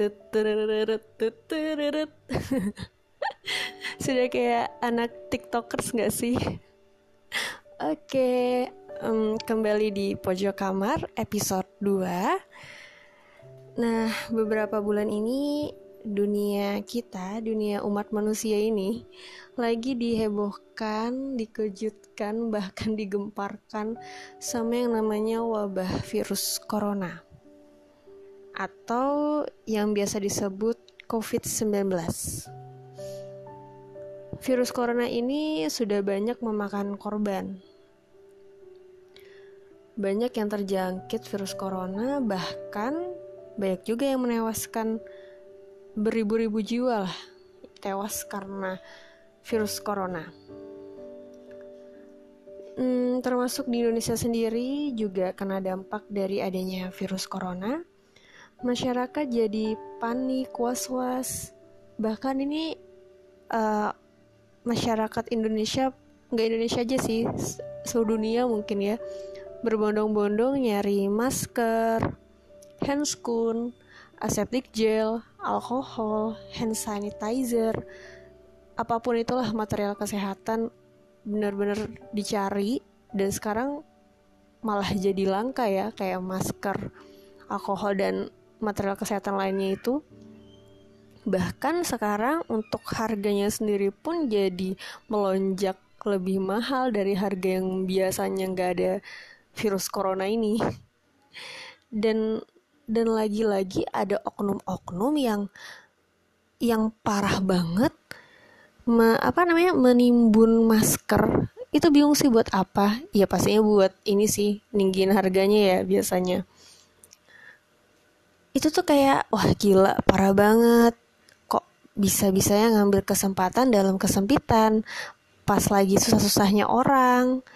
Tutururut, tutururut. Sudah kayak anak tiktokers gak sih? Oke, um, kembali di pojok kamar episode 2 Nah, beberapa bulan ini dunia kita, dunia umat manusia ini lagi dihebohkan, dikejutkan, bahkan digemparkan sama yang namanya wabah virus corona atau yang biasa disebut COVID-19. Virus corona ini sudah banyak memakan korban. Banyak yang terjangkit virus corona, bahkan banyak juga yang menewaskan beribu-ribu jiwa lah tewas karena virus corona. Hmm, termasuk di Indonesia sendiri juga kena dampak dari adanya virus corona. Masyarakat jadi panik, was-was. Bahkan ini uh, masyarakat Indonesia, nggak Indonesia aja sih, seluruh dunia mungkin ya, berbondong-bondong nyari masker, handscoon, aseptic gel, alkohol, hand sanitizer, apa pun itulah material kesehatan benar-benar dicari. Dan sekarang malah jadi langka ya kayak masker, alkohol dan material kesehatan lainnya itu. Bahkan sekarang untuk harganya sendiri pun jadi melonjak lebih mahal dari harga yang biasanya nggak ada virus corona ini. Dan dan lagi-lagi ada oknum-oknum yang yang parah banget. Me, apa namanya menimbun masker. Itu bingung sih buat apa. Ya pastinya buat ini sih ninggin harganya ya biasanya. Itu tuh kayak wah gila parah banget. Kok bisa-bisanya ngambil kesempatan dalam kesempitan pas lagi susah-susahnya orang.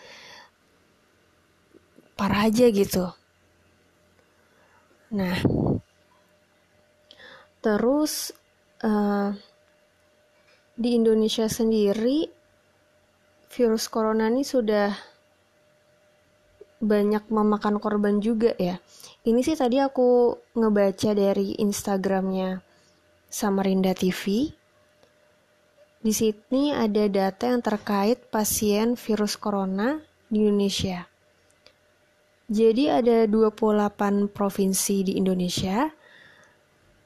Parah aja gitu nah terus uh, di Indonesia sendiri virus corona ini sudah banyak memakan korban juga ya. Ini sih tadi aku ngebaca dari Instagramnya Samarinda TV. Di sini ada data yang terkait pasien virus corona di Indonesia. Jadi ada 28 provinsi di Indonesia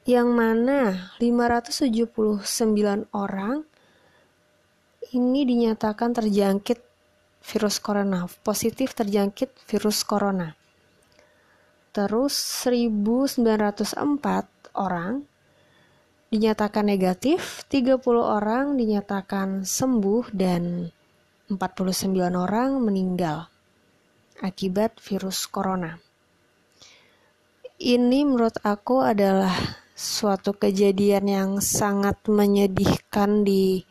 yang mana 579 orang ini dinyatakan terjangkit virus corona, positif terjangkit virus corona. Terus 1904 orang dinyatakan negatif, 30 orang dinyatakan sembuh dan 49 orang meninggal akibat virus corona. Ini menurut aku adalah suatu kejadian yang sangat menyedihkan di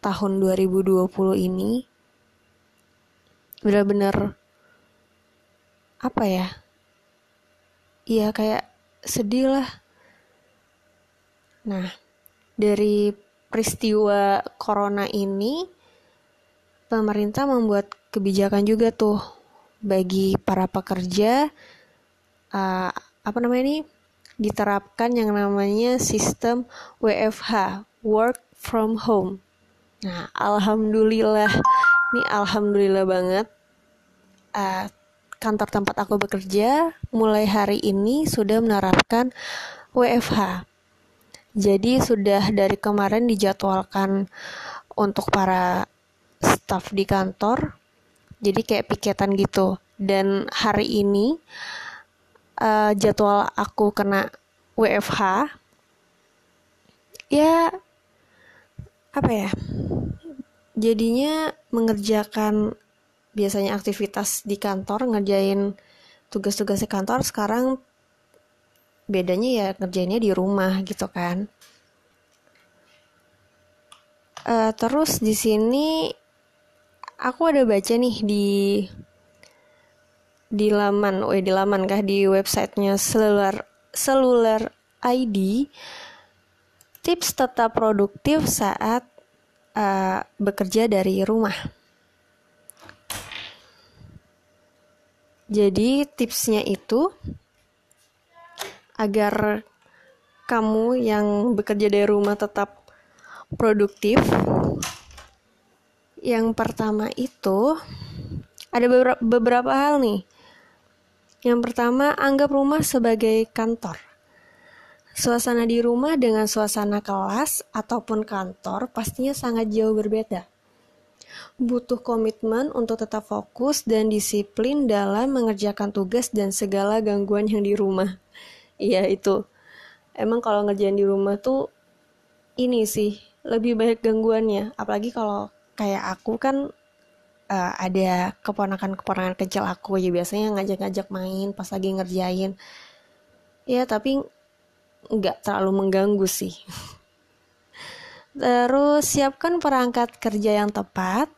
tahun 2020 ini. Benar-benar apa ya? Iya kayak sedih lah. Nah dari peristiwa corona ini pemerintah membuat kebijakan juga tuh bagi para pekerja uh, apa namanya ini diterapkan yang namanya sistem WFH, work from home. Nah, alhamdulillah, ini alhamdulillah banget. Uh, kantor tempat aku bekerja mulai hari ini sudah menerapkan WFH. Jadi sudah dari kemarin dijadwalkan untuk para staff di kantor. Jadi kayak piketan gitu. Dan hari ini uh, jadwal aku kena WFH ya apa ya jadinya mengerjakan biasanya aktivitas di kantor ngerjain tugas-tugas di kantor sekarang bedanya ya ngerjainnya di rumah gitu kan uh, terus di sini aku ada baca nih di di laman, oh di laman kah di websitenya seluler seluler ID tips tetap produktif saat uh, bekerja dari rumah. Jadi tipsnya itu agar kamu yang bekerja dari rumah tetap produktif. Yang pertama itu ada beberapa hal nih. Yang pertama, anggap rumah sebagai kantor. Suasana di rumah dengan suasana kelas ataupun kantor pastinya sangat jauh berbeda. Butuh komitmen untuk tetap fokus dan disiplin dalam mengerjakan tugas dan segala gangguan yang di rumah. Iya, itu emang kalau ngerjain di rumah tuh ini sih lebih banyak gangguannya apalagi kalau kayak aku kan uh, ada keponakan-keponakan kecil aku. Ya biasanya ngajak-ngajak main pas lagi ngerjain. Ya tapi nggak terlalu mengganggu sih. Terus siapkan perangkat kerja yang tepat.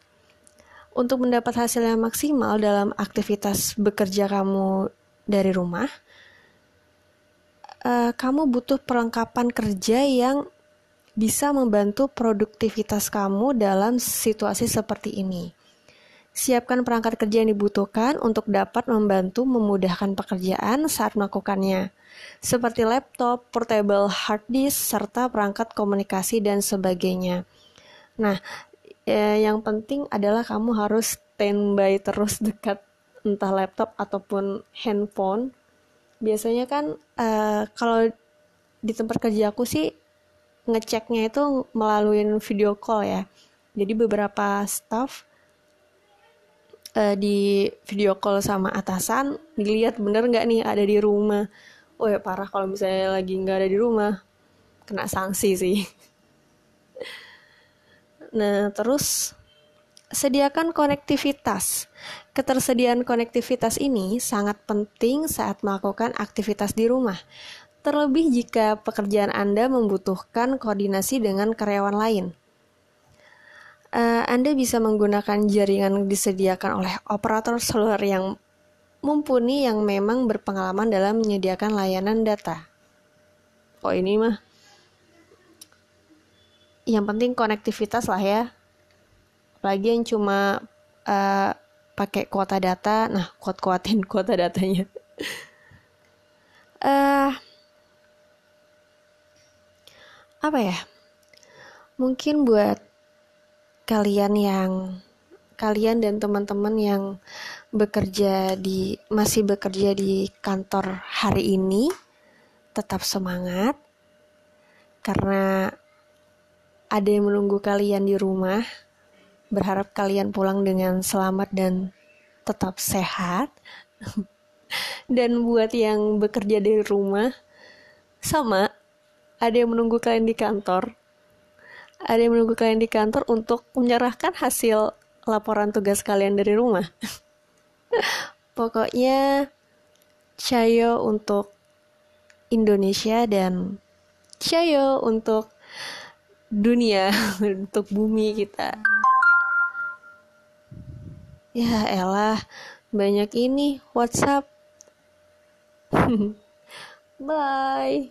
Untuk mendapat hasil yang maksimal dalam aktivitas bekerja kamu dari rumah uh, kamu butuh perlengkapan kerja yang bisa membantu produktivitas kamu dalam situasi seperti ini. Siapkan perangkat kerja yang dibutuhkan untuk dapat membantu memudahkan pekerjaan saat melakukannya, seperti laptop, portable hard disk, serta perangkat komunikasi dan sebagainya. Nah, eh, yang penting adalah kamu harus standby terus dekat entah laptop ataupun handphone biasanya kan uh, kalau di tempat kerja aku sih ngeceknya itu melalui video call ya. Jadi beberapa staff uh, di video call sama atasan dilihat bener nggak nih ada di rumah? Oh ya parah kalau misalnya lagi nggak ada di rumah kena sanksi sih. Nah terus Sediakan konektivitas. Ketersediaan konektivitas ini sangat penting saat melakukan aktivitas di rumah, terlebih jika pekerjaan Anda membutuhkan koordinasi dengan karyawan lain. Uh, Anda bisa menggunakan jaringan disediakan oleh operator seluler yang mumpuni yang memang berpengalaman dalam menyediakan layanan data. Oh ini mah yang penting konektivitas lah ya apalagi yang cuma uh, pakai kuota data nah kuat kuatin kuota datanya uh, apa ya? Mungkin buat kalian yang kalian dan teman-teman yang bekerja di masih bekerja di kantor hari ini tetap semangat. Karena ada yang menunggu kalian di rumah Berharap kalian pulang dengan selamat dan tetap sehat. dan buat yang bekerja dari rumah, sama, ada yang menunggu kalian di kantor. Ada yang menunggu kalian di kantor untuk menyerahkan hasil laporan tugas kalian dari rumah. Pokoknya, cayo untuk Indonesia dan cayo untuk dunia, untuk bumi kita. Ya elah, banyak ini WhatsApp. Bye.